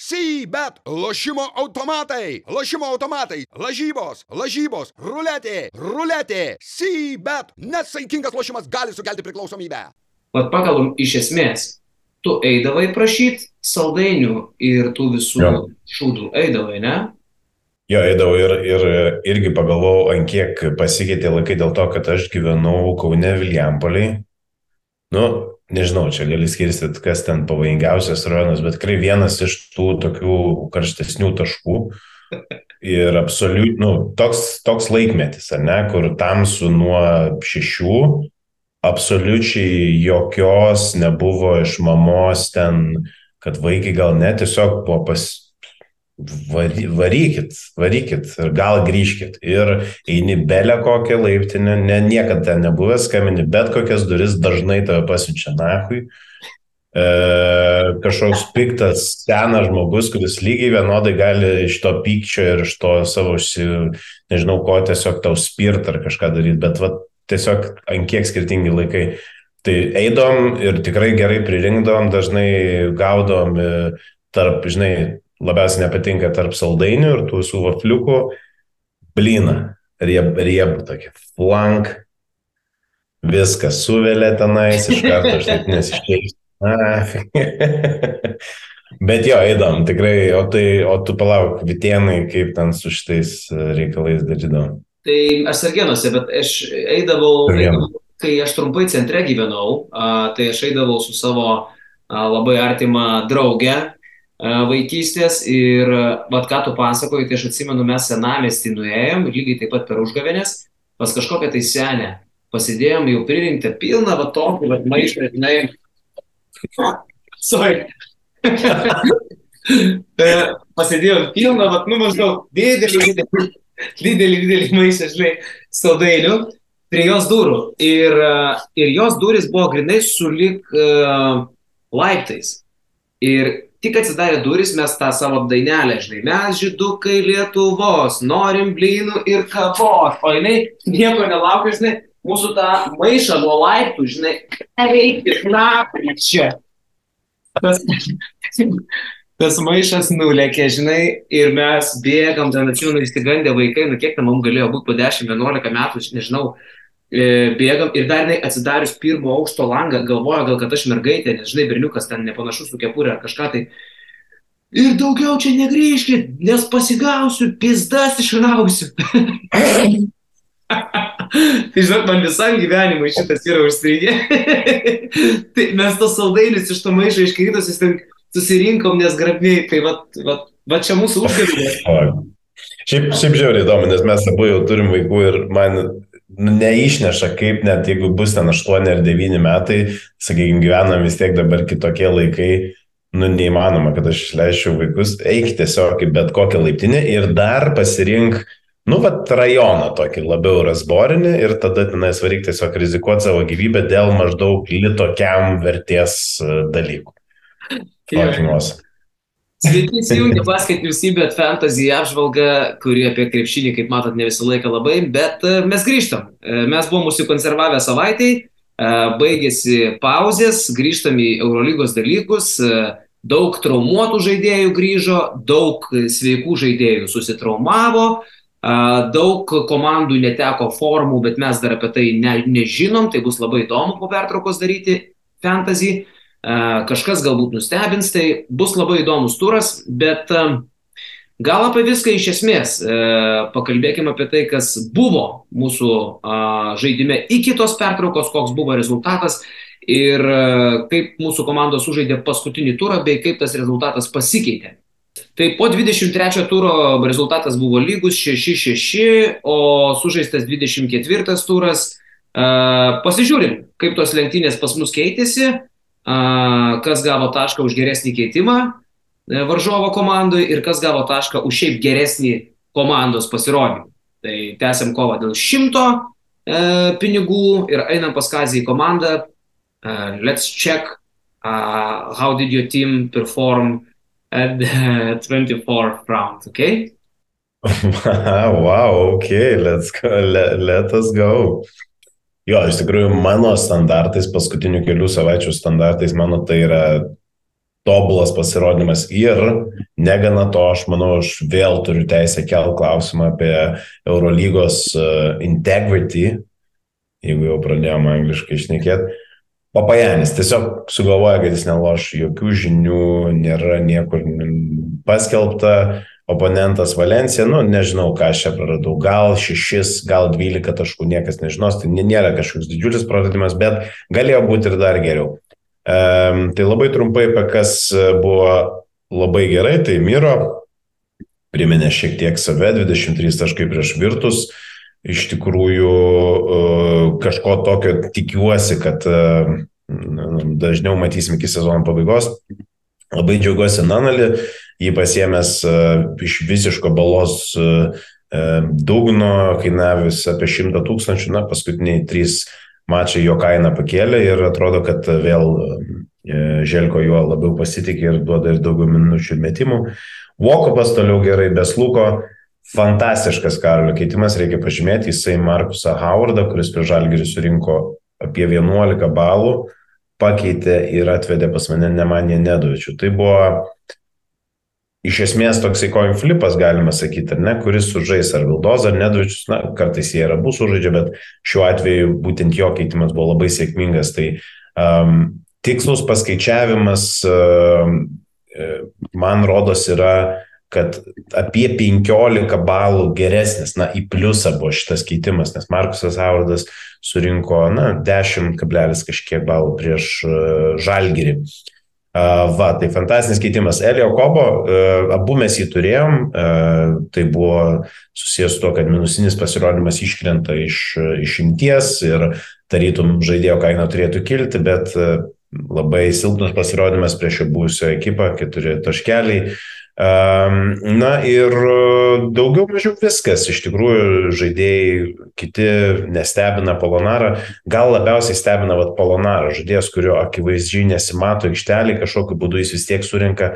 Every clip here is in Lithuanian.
Sybet, lošimo automatai, lošimo automatai, lažybos, lažybos, ruletė, ruletė, Sybet. Nesaikingas lošimas gali sukelti priklausomybę. Vat pakalbam, iš esmės, tu eidavai prašyti saldainių ir tų visų Jo. šūdų, eidavai, ne? Jo, eidavau ir, ir irgi pagalvojau, ant kiek pasikeitė laikai dėl to, kad aš gyvenau Kaune Viljampoliai. Nu, nežinau, čia gali skirstyti, kas ten pavojingiausias rajonas, bet tikrai vienas iš tų tokių karštesnių taškų. Ir absoliut, nu, toks, toks laikmetis, ar ne, kur tamsu nuo šešių, absoliučiai jokios nebuvo iš mamos ten, kad vaikai gal net tiesiog buvo pas, Vary, varykit, varykit gal grįžkit. Ir eini belę kokią laiptinę, ne, niekada ten nebuvęs, skambini bet kokias duris, dažnai tave pasiunčia nahui. E, kažkoks piktas senas žmogus, kuris lygiai vienodai gali iš to pykčio ir iš to savo, nežinau ko, tiesiog tau spirt ar kažką daryti, bet va, tiesiog ant kiek skirtingi laikai. Tai eidom ir tikrai gerai pririnkdom, dažnai gaudom e, tarp, žinai, labiausiai nepatinka tarp saldainių ir tų visų vafliukų blyną, rieb, riebų tokį flank, viskas suvelė tenais, iš karto aš taip nesiškeisiu. Bet jo, eidom, tikrai, o, tai, o tu palauk, Vitienai, kaip ten su šitais e, reikalais darydom. Tai aš Sergenuose, bet aš eidavau, eidavau, kai aš trumpai centre gyvenau, tai aš eidavau su savo labai artima drauge vaikystės ir a, vat ką tu pasakoji, tai aš atsimenu, mes senamestį nuėjom, lygiai taip pat per užgavėnės, pas kažkokią tai senę. Pasidėjom jau pririnktą pilną va tokį, va maišą, žinai. Sorry. E, Pasidėjom pilną, va, nu maždaug didelį, didelį, didelį, didelį maišą, žinai, saldainių prie jos durų. Ir, e, ir jos durys buvo grinai sulik uh, laiptais. Ir tik atsidarė duris, mes tą savo dainelę, žinai, mes žydukai Lietuvos, norim blynų ir kavos. O jinai nieko nelaukia, žinai, mūsų tą maišą nuo laiptų, žinai, reikia, na, čia. Tas, tas maišas nulėkė, žinai, ir mes bėgam, ten atsimenu, įsigandę vaikai, nu kiek ten mums galėjo būti po 10-11 metų, aš nežinau, bėgam ir dar jinai atsidarius pirmo aukšto langą, galvoja gal, kad aš mergaitė, nes žinai, berniukas ten nepanašus su kepurė ar kažką tai. Ir daugiau čia negrįžkit, nes pasigausiu, pizdas išrausiu. tai žinot, man visam gyvenimui šitas yra užstrigę. tai mes tos saldainius iš to maišo iškrytusius ten susirinkom, nes grabniai, tai va, va, va čia mūsų užgavėnė. Šiaip, šiaip žiauriai įdomu, nes mes abu jau turim vaikų ir man neišneša, kaip net jeigu bus ten 8 ar 9 metai, sakykime, gyvenam vis tiek dabar kitokie laikai, nu neįmanoma, kad aš išleisčiau vaikus, eik tiesiog į bet kokią laiptinę ir dar pasirink, nu, vat rajoną tokį labiau rasborinį ir tada tenais varyk tiesiog rizikuoti savo gyvybę dėl maždaug litokiam vertės e, dalykų. Fucking Sveiki, įsijungia Basket News bet Fantasy apžvalga, kuri apie krepšinį, kaip matot, ne visą laiką labai, bet e, mes grįžtam. E, Mes buvom užsikonservavę savaitėj, e, baigėsi pauzės, grįžtam į Eurolygos dalykus, daug traumuotų žaidėjų grįžo, daug sveikų žaidėjų susitraumavo, daug komandų neteko formų, bet mes dar apie tai ne, nežinom, tai bus labai įdomu po pertraukos daryti Fantasy. Kažkas galbūt nustebins, tai bus labai įdomus turas, bet gal apie viską iš esmės. E, Pakalbėkime apie tai, kas buvo mūsų žaidime iki tos pertraukos, koks buvo rezultatas ir e, kaip mūsų komandos sužaidė paskutinį turą, bei kaip tas rezultatas pasikeitė. Tai po 23 turo rezultatas buvo lygus 6-6, o sužaistas 24 turas. E, Pasižiūrim, kaip tos lenktynės pas mus keitėsi, kas gavo tašką už geresnį keitimą e, varžovo komandai ir kas gavo tašką už šiaip geresnį komandos pasirodymą. Tai tęsiam kovą dėl šimto e, pinigų ir einam pas Kazį į komandą. Uh, let's check uh, how did your team perform at the 24th round, okay? wow, ok, let's go, let, let us go. Jo, iš tikrųjų, mano standartais, paskutinių kelių savaičių standartais, mano tai yra tobulas pasirodymas ir negana to, aš manau, aš vėl turiu teisę kelti klausimą apie Eurolygos uh, integrity, jeigu jau pradėjome angliškai išnekėti. Papajanis tiesiog sugalvoja, kad jis neloš jokių žinių, nėra niekur paskelbta, oponentas Valencija, nu nežinau, ką aš čia praradau, gal 6, gal 12 taškų, niekas nežinos, tai nėra kažkoks didžiulis praradimas, bet galėjo būti ir dar geriau. Um, tai labai trumpai apie kas buvo labai gerai, tai Miro priminė šiek tiek save, 23 taškai prieš Virtus, iš tikrųjų uh, kažko tokio tikiuosi, kad uh, dažniau matysim iki sezono pabaigos. Labai džiaugiuosi Nanalį, jį pasiemęs e, iš visiško balos e, e, dugno, kainavęs apie 100 tūkstančių, na, paskutiniai trys mačai jo kainą pakėlė ir atrodo, kad vėl Želko juo labiau pasitikė ir duoda ir daugiau minučių metimų. Vokopas toliau gerai, Besluko, fantastiškas Karolio keitimas, reikia pažymėti, jisai Markusą Howardą, kuris prie Žalgirį surinko apie 11 balų, pakeitė ir atvedė pas mane Nemanė Nedovičių. Tai buvo iš esmės toksai coin flipas, galima sakyti, ar ne, kuris sužais ar Vildos, ar Nedovičius, na, kartais jie yra abu sužaidžia, bet šiuo atveju būtent jo keitimas buvo labai sėkmingas. Tai um, tikslus paskaičiavimas, um, man rodos, yra kad apie 15 balų geresnis, na, į pliusą buvo šitas keitimas, nes Markusas Audas surinko, na, 10 kablelis kažkiek balų prieš uh, Žalgirį. Va, tai fantastinis keitimas. Elio Kobo, abu mes jį turėjom, tai buvo susijęs su to, kad minusinis pasirodymas iškrenta iš išimties ir tarytum žaidėjo kaina turėtų kilti, bet labai silpnas pasirodymas prieš jo buvusio ekipą, keturi taškeliai. Na ir daugiau mažiau viskas. Iš tikrųjų, žaidėjai kiti nestebina Polonarą. Gal labiausiai stebina vat, Polonarą, žaidėjas, kurio akivaizdžiai nesimato aikštelį, kažkokiu būdu jis vis tiek surinka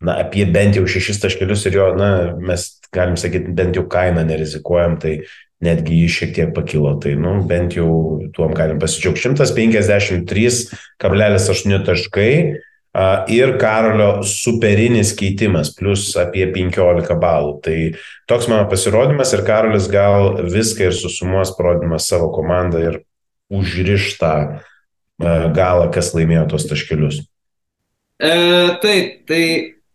na, apie bent jau šešis taškelius ir jo, na, mes galim sakyti, bent jau kainą nerizikuojam, tai netgi jį šiek tiek pakilo. Tai, nu, bent jau tuom galim pasidžiaugti. 153,8 taškai ir Karolio superinis keitimas, plus apie 15 balų. Tai toks mano pasirodymas ir Karolis gal viską ir susumuos parodymas savo komandą ir užriš tą galą, kas laimėjo tos taškelius. E, taip, tai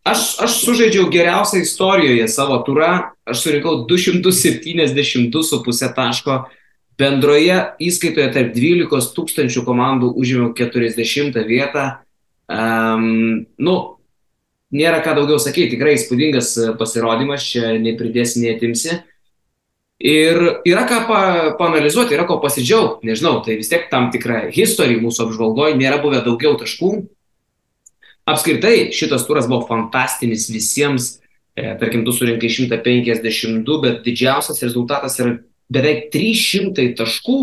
aš, aš sužaidžiau geriausią istorijoje savo turą, aš surinkau 272,5 taško, bendroje įskaitoje tarp 12 tūkstančių komandų užėmiau 40 vietą Um, nu, nėra ką daugiau sakyti, tikrai įspūdingas e, pasirodymas, čia nepridėsi, netimsi. Ir yra ką pa, panalizuoti, yra ko pasidžiaugti, nežinau, tai vis tiek tam tikra istorija mūsų apžvalgoje, nėra buvę daugiau taškų. Apskritai, šitas turas buvo fantastinis visiems, e, tarkim, tu surinkai 152, bet didžiausias rezultatas yra beveik 300 taškų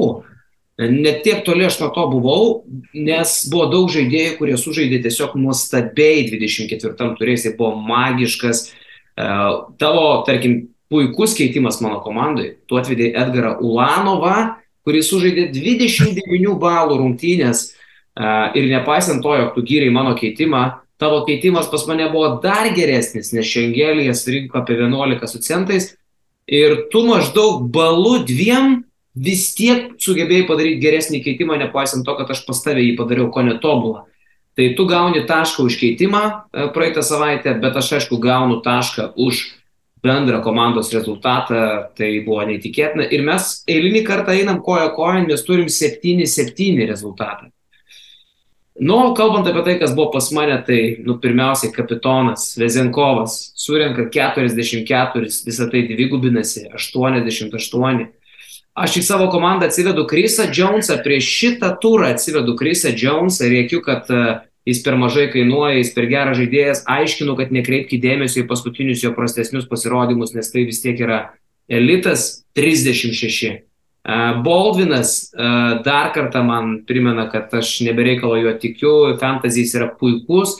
Net tiek toli aš nuo to buvau, nes buvo daug žaidėjų, kurie sužaidė tiesiog nuostabiai 24 turės, jis buvo magiškas. E, tavo, tarkim, puikus keitimas mano komandai. Tu atvedai Edgarą Ulanovą, kuris sužaidė 29 balų rungtynės e, ir nepaisant to, jog tu gyriai mano keitimą, tavo keitimas pas mane buvo dar geresnis, nes Šengelijas rinko apie 11 su centais ir tu maždaug balų dviem vis tiek sugebėjai padaryti geresnį keitimą, nepaisant to, kad aš pas tavę jį padariau ko netobulą. Tai tu gauni tašką už keitimą e, praeitą savaitę, bet aš aišku gaunu tašką už bendrą komandos rezultatą, tai buvo neįtikėtina. Ir mes eilinį kartą einam koja kojon, mes turim 7-7 rezultatą. Nu, kalbant apie tai, kas buvo pas mane, tai, nu, pirmiausiai kapitonas Vezenkovas surenka 44, visą tai dvigubinasi, 88. Aš į savo komandą atsivedu Krisą Jonesą, prieš šitą turą atsivedu Krisą Jonesą ir rėkiu, kad uh, jis per mažai kainuoja, jis per geras žaidėjas, aiškinu, kad nekreipkite dėmesio į paskutinius jo prastesnius pasirodymus, nes tai vis tiek yra elitas 36. Uh, Baldvinas uh, dar kartą man primena, kad aš nebereikalo jo tikiu, fantazijas yra puikus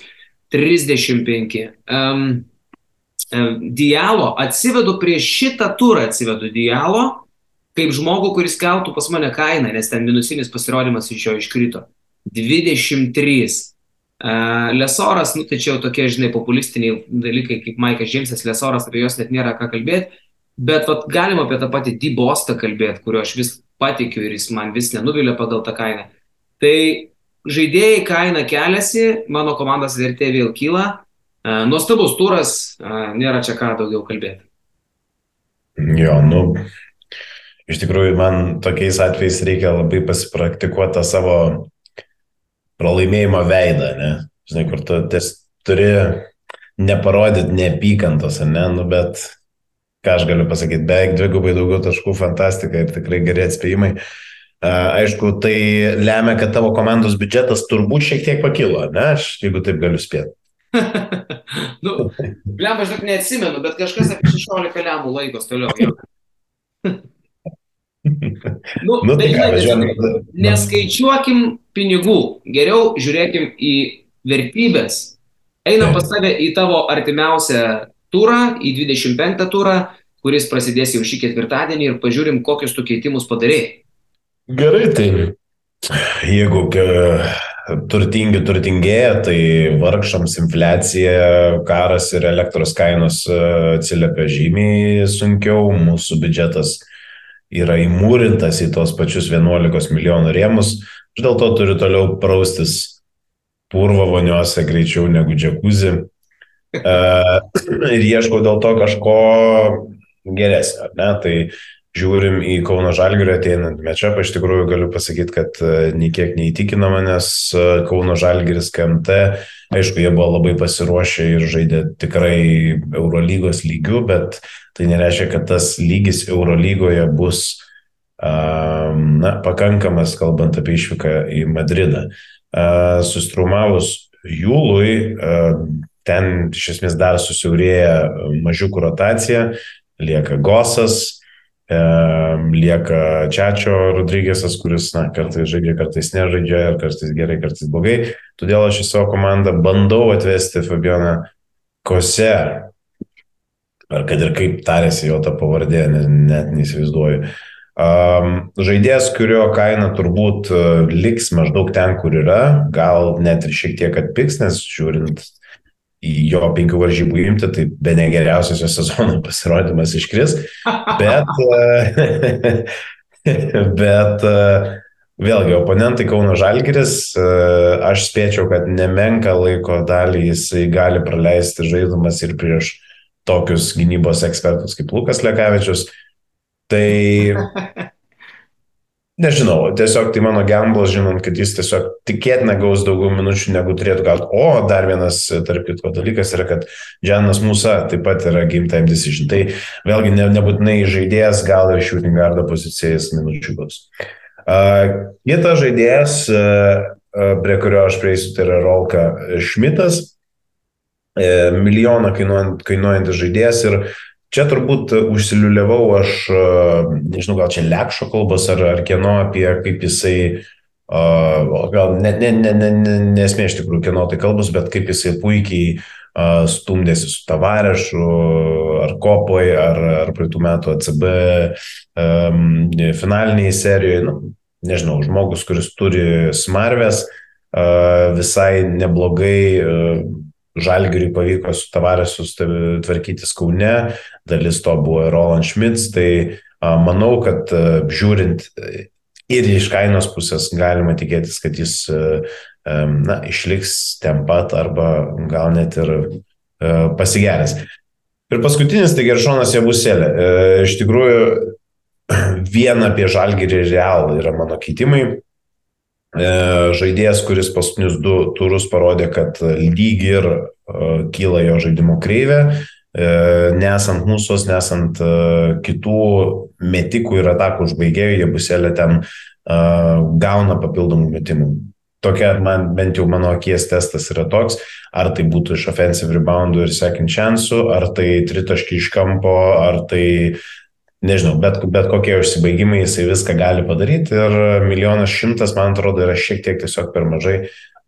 35. Um, Dialo atsivedu prieš šitą turą, atsivedu Dialo kaip žmogų, kuris keltų pas mane kainą, nes ten minusinis pasirodymas iš jo iškrito. 23. Lesoras, nu, tai čia jau tokie, žinai, populistiniai dalykai kaip Maikas Džeimsas, Lesoras, apie juos net nėra ką kalbėti, bet vat, galima apie tą patį Dybostą kalbėti, kurio aš vis patikiu ir jis man vis nenuvilia pagal tą kainą. Tai žaidėjai kaina keliasi, mano komandos vertė vėl kyla, nuostabus turas, nėra čia ką daugiau kalbėti. Jo, nu, iš tikrųjų man tokiais atvejais reikia labai pasipraktikuoti tą savo pralaimėjimo veidą, ne? Žinai, kur tu ties, turi neparodyti neapykantos, ne, nu, bet ką aš galiu pasakyti, beveik dvigubai daugiau taškų, fantastika ir tikrai geri atspėjimai. Aišku, tai lemia, kad tavo komandos biudžetas turbūt šiek tiek pakilo, ne, aš jeigu taip galiu spėti. nu, blem, aš dar neatsimenu, bet kažkas apie 16 lemų laikos toliau. Nu, nu, tai ką, žinai, neskaičiuokim pinigų, geriau žiūrėkim į vertybės. Einam pas tave į tavo artimiausią turą, į 25 turą, kuris prasidės jau šį ketvirtadienį ir pažiūrim, kokius tu keitimus padarėjai. Gerai, tai jeigu turtingi turtingėja, tai vargšams infliacija, karas ir elektros kainos e, atsiliepia žymiai sunkiau, mūsų biudžetas yra įmūrintas į tos pačius 11 milijonų rėmus, aš dėl to turiu toliau praustis purvo voniuose greičiau negu džekuzi. Uh, ir ieškau dėl to kažko geresnio, ne? Tai žiūrim į Kauno Žalgirio ateinant mečiapą, iš tikrųjų galiu pasakyti, kad uh, niekiek neįtikino manęs uh, Kauno Žalgiris KMT, aišku, jie buvo labai pasiruošę ir žaidė tikrai Eurolygos lygių, bet tai nereiškia, kad tas lygis Eurolygoje bus na, pakankamas, kalbant apie išvyką į Madridą. Sustrumavus Jūlui, ten iš esmės dar susiaurėja mažiukų rotacija, lieka Gosas, lieka Čiačio Rodrygėsas, kuris, na, kartais žaidžia, kartais nežaidžia, kartais gerai, kartais blogai. Todėl aš į savo komandą bandau atvesti Fabioną Kose, ar kad ir kaip tarėsi jo ta pavardė, net neįsivaizduoju. Um, žaidėjas, kurio kaina turbūt liks maždaug ten, kur yra, gal net ir šiek tiek atpiks, nes žiūrint jo penkių varžybų imti, tai be negeriausios jo sezono pasirodymas iškris. Bet, uh, bet uh, vėlgi, oponentai Kauno Žalgiris, aš spėčiau, kad nemenka laiko dalį jisai gali praleisti žaidimas ir prieš tokius gynybos ekspertus kaip Lukas Lekavičius. Tai nežinau, tiesiog tai mano gamblas, žinant, kad jis tiesiog tikėtina gaus daugiau minučių negu turėtų gauti. O dar vienas, tarp kitko, dalykas yra, kad Džanas Musa taip pat yra game time decision. Tai vėlgi ne, nebūtinai žaidėjas, gal ir shooting guardo pozicijas minučių gaus. Uh, kitas žaidėjas, uh, prie kurio aš prieisiu, tai yra Rolka Šmitas. Uh, milijoną kainuojantis žaidėjas ir uh, Čia turbūt užsiliuliavau aš, nežinau, gal čia lekšo kalbas ar, ar kieno apie kaip jisai, uh, gal net ne, ne, ne, ne, nesmė iš tikrųjų kieno tai kalbus, bet kaip jisai puikiai uh, stumdėsi su Tavarešu, ar Kopoj, ar, ar praeitų metų ACB um, finaliniai serijoje. Nu, nežinau, žmogus, kuris turi smarvės, uh, visai neblogai uh, Žalgiriui pavyko su Tavaresus tvarkytis Kaune, dalis to buvo Roland Schmitz, tai manau, kad žiūrint ir iš kainos pusės galima tikėtis, kad jis na, išliks ten pat arba gal net ir pasigerės. Ir paskutinis, tai Geršonas Jabuselė. Iš tikrųjų, viena apie Žalgirį real yra mano keitimai. E, žaidėjas, kuris paskutinius du turus parodė, kad lyg ir e, kyla jo žaidimo kreivė, e, nesant mūsų, nesant kitų metikų ir atakų užbaigėjų, jie buselė ten gauna papildomų metimų. Tokia man bent jau mano akies testas yra toks, ar tai būtų iš offensive reboundų ir second chance'ų, ar tai tritaški iš kampo, ar tai uh, nežinau, bet, bet kokie užsibaigimai jisai viską gali padaryti ir milijonas šimtas, man atrodo, yra šiek tiek tiesiog per mažai.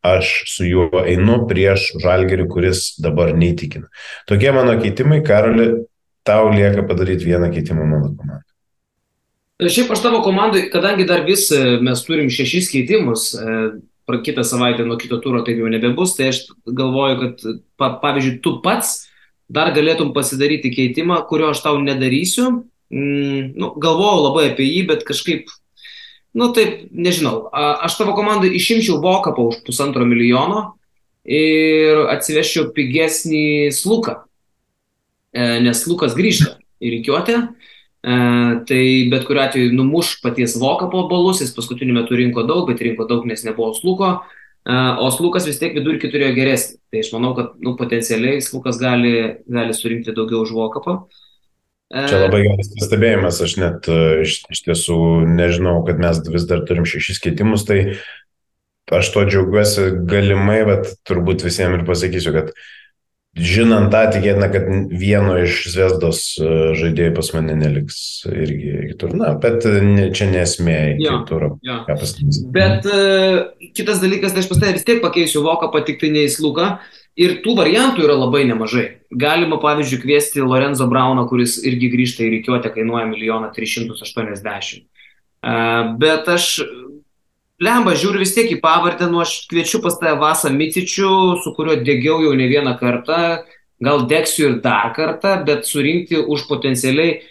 Aš su juo einu prieš žalgerį, kuris dabar neįtikina. Tokie mano keitimai, Karoli, tau lieka padaryti vieną keitimą mano komandai. Šiaip aš tavo komandai, kadangi dar vis e, mes turim šešis keitimus, e, kitą savaitę nuo kito turo taip jau nebebus, tai aš galvoju, kad pa, pavyzdžiui, tu pats dar galėtum pasidaryti keitimą, kurio aš tau nedarysiu. Mm, nu, galvojau labai apie jį, bet kažkaip, nu taip, nežinau, aš tavo komandai išimčiau Vokapą už pusantro milijono ir atsivežčiau pigesnį sluką, e, nes lukas grįžta į reikiuotę. E, tai bet kuriu atveju numuš paties Vokapo balus, jis paskutiniu metu rinko daug, bet rinko daug, nes nebuvo sluko. E, o slukas vis tiek vidurkį turėjo geresnį. Tai aš manau, kad nu, potencialiai slukas gali, gali surinkti daugiau už Vokapą. Čia labai geras pastebėjimas, aš net iš, iš tiesų nežinau, kad mes vis dar turim šešis keitimus, tai aš to džiaugiuosi galimai, bet turbūt visiems ir pasakysiu, kad žinant tą, tikėtina, kad vieno iš Zvezdos e, žaidėjų pas mane neliks irgi kitur. Na, bet ne, čia nesmė kitur. Bet uh, kitas dalykas, tai aš pas tave vis tiek pakeisiu voką, patikti ne į slugą. Ir tų variantų yra labai nemažai. Galima, pavyzdžiui, kviesti Lorenzo Brauną, kuris irgi grįžta į reikiuotę, kainuoja 1 380. Uh, bet aš Lemba, žiūriu vis tiek į pavardę, nu aš kviečiu pas tave Vasą Micičių, su kuriuo dėgiau jau ne vieną kartą, gal degsiu ir dar kartą, bet surinkti už potencialiai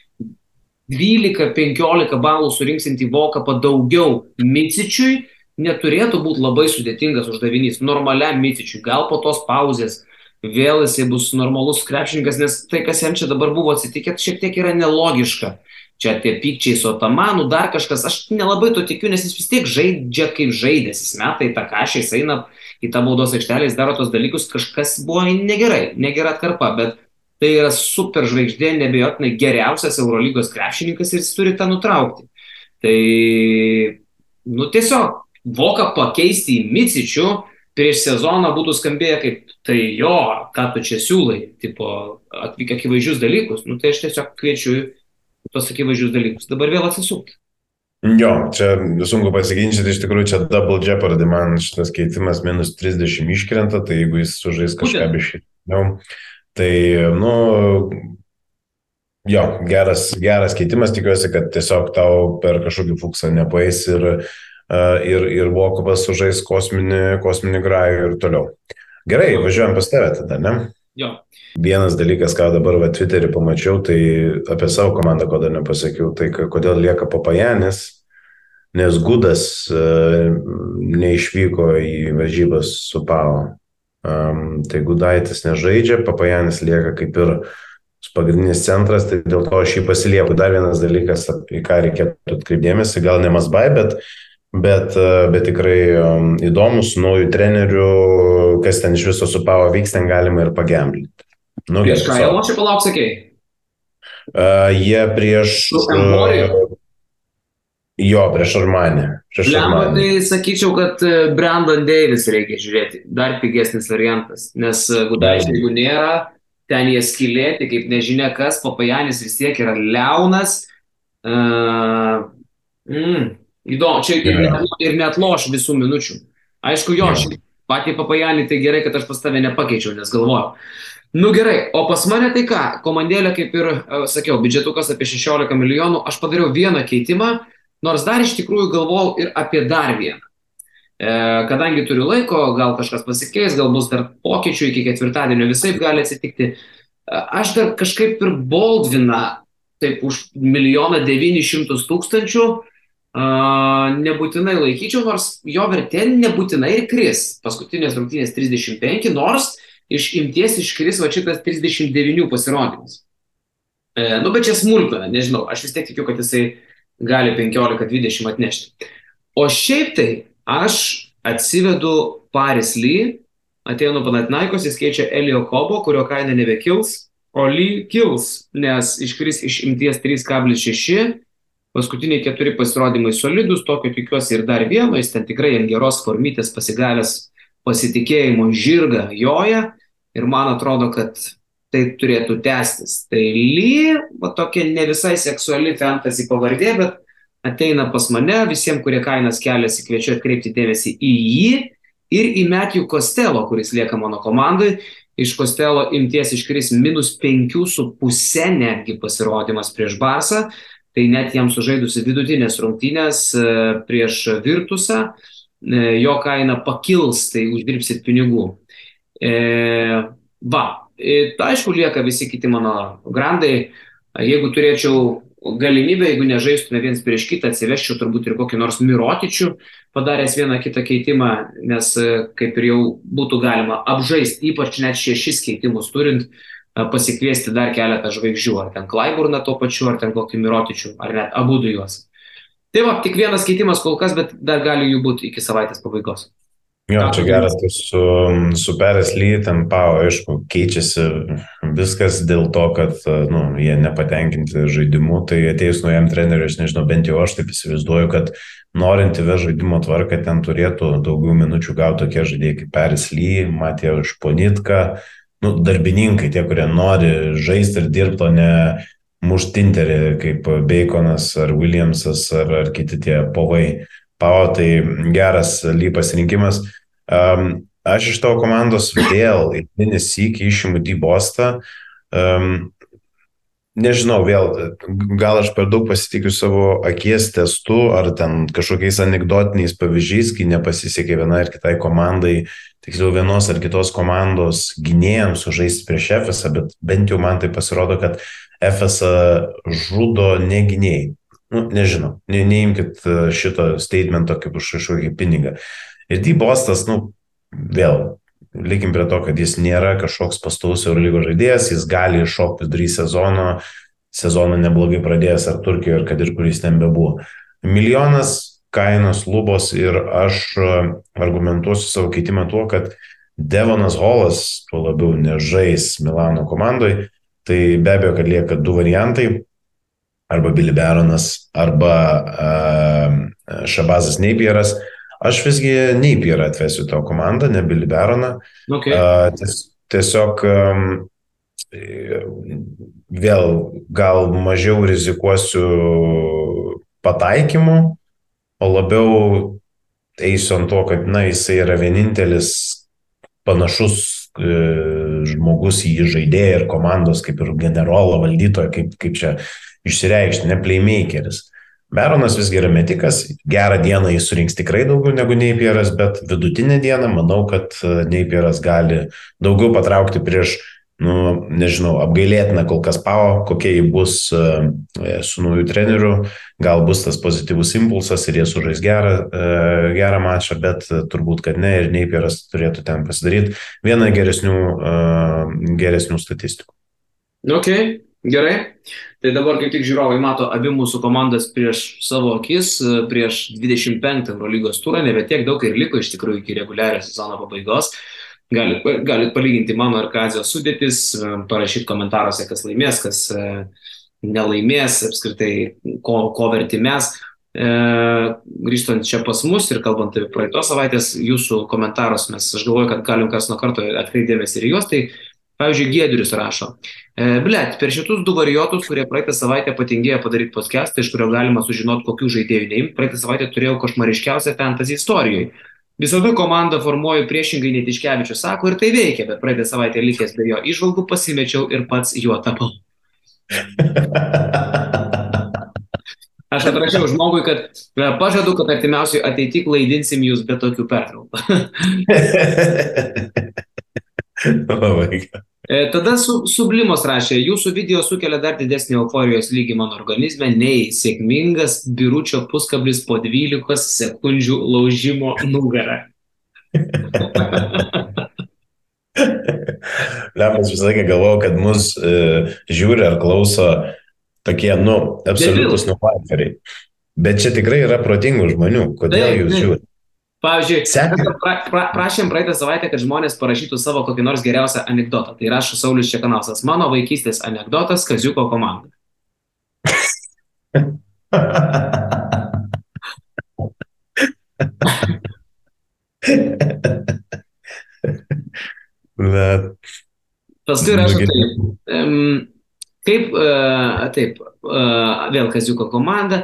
12-15 balų surinksinti Vokapą daugiau Micičiui neturėtų būti labai sudėtingas uždavinys, normaliam Micičiui, gal po tos pauzės vėl jisai bus normalus krepšininkas, nes tai, kas jam čia dabar buvo atsitikę, šiek tiek yra nelogiška čia tie pykčiai su Otomanu, dar kažkas, aš nelabai to tikiu, nes jis vis tiek žaidžia kaip žaidės, jis meta į tą kažą, jis eina į tą baudos aikštelę, jis daro tos dalykus, kažkas buvo negerai, negera atkarpa, bet tai yra super žvaigždė, nebejotinai geriausias Eurolygos krepšininkas ir jis turi tą nutraukti. Tai, nu tiesiog, voką pakeisti į Micičių prieš sezoną būtų skambėję kaip, tai jo, ką tu čia siūlai, tipo, atvykę akivaizdžius dalykus, nu tai aš tiesiog kviečiu tos akivaizdžius dalykus. Dabar vėl atsisukti. Jo, čia sunku pasiginčyti, iš tikrųjų čia double jeopardy, man šitas keitimas minus 30 iškrenta, tai jeigu jis sužais kažką biškiau, tai, nu, jo, geras, geras keitimas, tikiuosi, kad tiesiog tau per kažkokį fuksą nepaeis ir, ir, ir Vokovas sužais kosminį, kosminį grajų ir toliau. Gerai, važiuojam pas tave tada, ne? Jo. Vienas dalykas, ką dabar va Twitterį pamačiau, tai apie savo komandą, ko dar nepasakiau, tai kodėl lieka Papajanis, nes Gudas uh, neišvyko į varžybas su Pau. Um, tai Gudaitis nežaidžia, Papajanis lieka kaip ir pagrindinis centras, tai dėl to aš jį pasilieku. Dar vienas dalykas, į ką reikėtų atkreipdėmėsi, gal ne Masbai, bet Bet, bet tikrai um, įdomus, naujų trenerių, kas ten iš viso su Pavo vyks, ten galima ir pagemblinti. Nu, prieš ką, jau čia palauk, sakei? Uh, jie prieš... Uh, jo, prieš Armanį. Lemba, tai sakyčiau, kad e, Brandon Davis reikia žiūrėti. Dar pigesnis variantas. Nes e, Gudaičio, jeigu nėra, ten jie skilėti, kaip nežinia kas, Papajanis vis tiek yra Leonas. Uh, mm, įdomu, čia ir, net, ir net loš visų minučių. Aišku, jo, ja. patį Papajanį tai gerai, kad aš pas tave nepakeičiau, nes galvojau. Nu gerai, o pas mane tai ką, komandėlė, kaip ir uh, sakiau, biudžetukas apie 16 milijonų, aš padariau vieną keitimą, nors dar iš tikrųjų galvojau ir apie dar vieną. E, kadangi turiu laiko, gal kažkas pasikeis, gal bus dar pokyčių iki ketvirtadienio, visai gali atsitikti. E, aš dar kažkaip ir Boldviną, taip už milijoną devynis šimtus tūkstančių, nebūtinai laikyčiau, nors jo vertė nebūtinai ir kris. Paskutinės rungtynės 35, nors iš imties iškris va šitas 39 pasirodymas. E, nu, bet čia smulkmena, nežinau, aš vis tiek tikiu, kad jisai gali 15-20 atnešti. O šiaip tai aš atsivedu Paris Lee, atėjo nuo Panatinaikos, jis keičia Elio Kobo, kurio kaina nebekils, o Lee kils, nes iškris iš imties 3,6, paskutiniai keturi pasirodymai solidus, tokio tikiuosi ir dar vieno, jis ten tikrai ant geros formytės pasigavęs pasitikėjimo žirgą joja ir man atrodo, kad tai turėtų tęstis. Tai Ly, va tokia ne visai seksuali fantasy pavardė, bet ateina pas mane, visiems, kurie kainas keliasi, kviečiu atkreipti dėmesį į jį ir į Metijų Kostelo, kuris lieka mano komandai. Iš Kostelo imties iškris minus 5,5 netgi pasirodymas prieš Barsą. Tai net jam sužaidusi vidutinės rungtynės e, prieš Virtusą, jo kaina pakils, tai uždirbsit pinigų. E, va, e, aišku, lieka visi kiti mano grandai. Jeigu turėčiau galimybę, jeigu nežaistume viens prieš kitą, atsiveščiau turbūt ir kokį nors mirotičių, padaręs vieną kitą keitimą, nes e, kaip ir jau būtų galima apžaisti, ypač net šešis keitimus turint, e, pasikviesti dar keletą žvaigždžių, ar ten Klaiburną to pačiu, ar ten kokį mirotičių, ar net abu du juos. Tai va, tik vienas keitimas kol kas, bet dar gali jų būti iki savaitės pabaigos. Jo, čia geras, tai su, su Peres Ly, ten Pau, aišku, keičiasi viskas dėl to, kad nu, jie nepatenkinti žaidimu, tai atėjus naujam treneriui, aš nežinau, bent jau aš taip įsivaizduoju, kad norint įvesti žaidimo tvarką, ten turėtų daugiau minučių gauti tokie žaidėjai kaip Peres Ly, Matė Šponitka, nu, darbininkai, tie, kurie nori žaisti ir dirbti, o ne muštinterį kaip Baconas ar Williamsas ar, ar kiti tie povai. Pau, tai geras ly pasirinkimas. Um, aš iš tavo komandos vėl eilinį sykį išimu dybostą. Um, nežinau, vėl, gal aš per daug pasitikiu savo akies testu ar ten kažkokiais anegdotiniais pavyzdžiais, kai nepasisekė vienai ar kitai komandai, tiksliau vienos ar kitos komandos gynėjams sužaisti prieš FSA, bet bent jau man tai pasirodo, kad FSA žudo negynėjai nu, nežinau, ne, neimkit e, šito statemento kaip už kažkokį pinigą. Ir D-Bostas, nu, vėl, likim prie to, kad jis nėra kažkoks pastaus Eurolygos žaidėjas, jis gali iššokti vidury sezono, sezoną neblogai pradėjęs ar Turkijoje, ar kad ir kur jis ten bebuvo. Milijonas kainos lubos ir aš e, argumentuosiu savo keitimą tuo, kad Devonas Holas tuo labiau nežais Milano komandoje, tai be abejo, kad lieka du variantai arba Billy Baronas, arba uh, Šabazas Neipieras. Aš visgi Neipierą atvesiu tavo komandą, ne Billy Baroną. Okay. Ties, tiesiog um, vėl gal mažiau rizikuosiu pataikymu, o labiau eisiu ant to, kad, na, jisai yra vienintelis panašus e, žmogus į žaidėją ir komandos kaip ir generolo valdytoją, kaip, kaip čia išsireikšti, ne playmakeris. Meronas visgi yra metikas, gerą dieną jis surinks tikrai daugiau negu Neipieras, bet vidutinę dieną manau, kad e, Neipieras gali daugiau patraukti prieš, nu, nežinau, apgailėtiną kol kas pavo, kokie jį bus e, e, su naujų treneriu, gal bus tas pozityvus impulsas ir jie sužais gerą, gerą mačą, bet turbūt, kad ne ir Neipieras turėtų ten pasidaryti vieną geresnių, geresnių statistikų. Okay. Gerai, tai dabar kaip tik žiūrovai mato abi mūsų komandas prieš savo akis, prieš 25 Eurolygos turą, nebe tiek daug ir liko iš tikrųjų iki reguliario sezono pabaigos. Galit, galit palyginti mano ir Kazio sudėtis, parašyti komentaruose, kas laimės, kas e, nelaimės, apskritai, ko, ko vertimės. E, grįžtant čia pas mus ir kalbant apie praeitos savaitės jūsų komentarus, mes aš galvoju, kad galim kas nuo karto atkreipdėmės ir juos, tai Pavyzdžiui, Giedrius rašo, e, blėt, per šitus du variantus, kurie praeitą savaitę patingėjo padaryti podcastą, iš kurio galima sužinoti, kokių žaidėjų neimti, praeitą savaitę turėjau košmariškiausią fantasy istorijoje. Visada komandą formuoju priešingai netiškevičius sako ir tai veikia, bet praeitą savaitę likęs be jo išvalgų pasimečiau ir pats juo tapau. Aš atrašiau žmogui, kad pažadu, kad artimiausiai ateityje klaidinsim jūs be tokių pertraukų. E, tada su, Sublimos rašė, jūsų video sukelia dar didesnį euforijos lygį mano organizme nei sėkmingas biručio puskablis po 12 sekundžių laužimo nugarą. Lemas visą laiką galvojau, kad mus e, žiūri ar klauso tokie, nu, absoliutus nuolatariai. Bet čia tikrai yra protingų žmonių. Kodėl taip, jūs žiūrite? Pavyzdžiui, pra, pra, prašėm praeitą savaitę, kad žmonės parašytų savo kokį nors geriausią anegdotą. Tai rašo Saulis Čekanausas. Mano vaikystės anegdotas Kaziuko komanda. Paskui rašo taip. Kaip, uh, taip, uh, vėl Kaziuko komanda.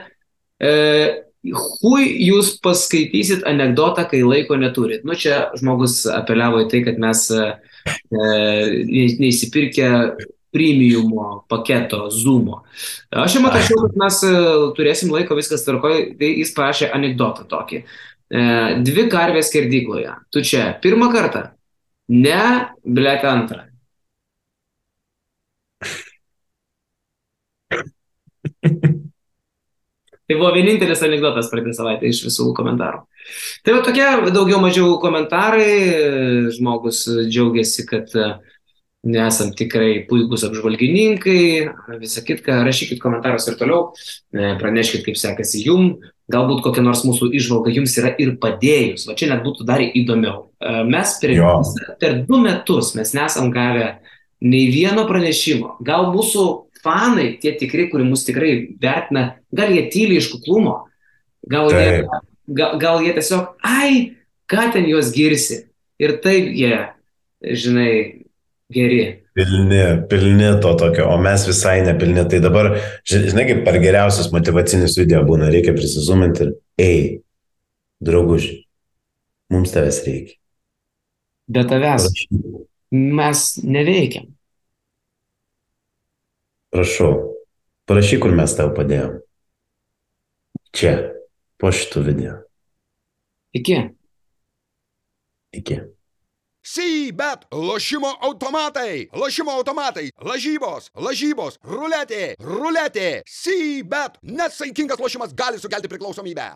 Hui jūs paskaitysit anegdotą, kai laiko neturit. Nu, čia žmogus apeliavo į tai, kad mes e, neįsipirkę premiumo paketo Zoomo. Aš jam atrašiau, kad mes e, turėsim laiko, viskas tvarkoja, tai jis parašė anegdotą tokį. e, dvi karvės skerdykloje. Tu čia pirmą kartą? Ne, blėt antrą. Tai buvo vienintelis anegdotas praeitą savaitę iš visų komentarų. Tai va tokie daugiau mažiau komentarai, žmogus džiaugiasi, kad uh, nesam tikrai puikūs apžvalgininkai, visą kitką, rašykit komentarus ir toliau, e, praneškit, kaip sekasi jum, galbūt kokia nors mūsų išvalga jums yra ir padėjus, va čia net būtų dar įdomiau. E, mes per, per du metus mes nesam gavę nei vieno pranešimo, gal mūsų fanai, tie tikri, kurie mus tikrai vertina, gal jie tyli iš kuklumo, gal jie, gal, gal jie tiesiog, ai, ką ten juos girsi. Ir taip jie, žinai, geri. Pilni, pilni to tokio, o mes visai nepilni. Tai dabar, ži- žinai, kaip per geriausias motivacinis video būna, reikia prisizuminti ir, ei, drauguži, mums tavęs reikia. Be tavęs mes neveikiam. Prašau, parašyk, kur mes tau padėjom. Čia, po šitų video. Iki. Iki. Sybet, lošimo automatai, lošimo automatai, lažybos, lažybos, ruletė, ruletė, Sybet, nesaikingas lošimas gali sukelti priklausomybę.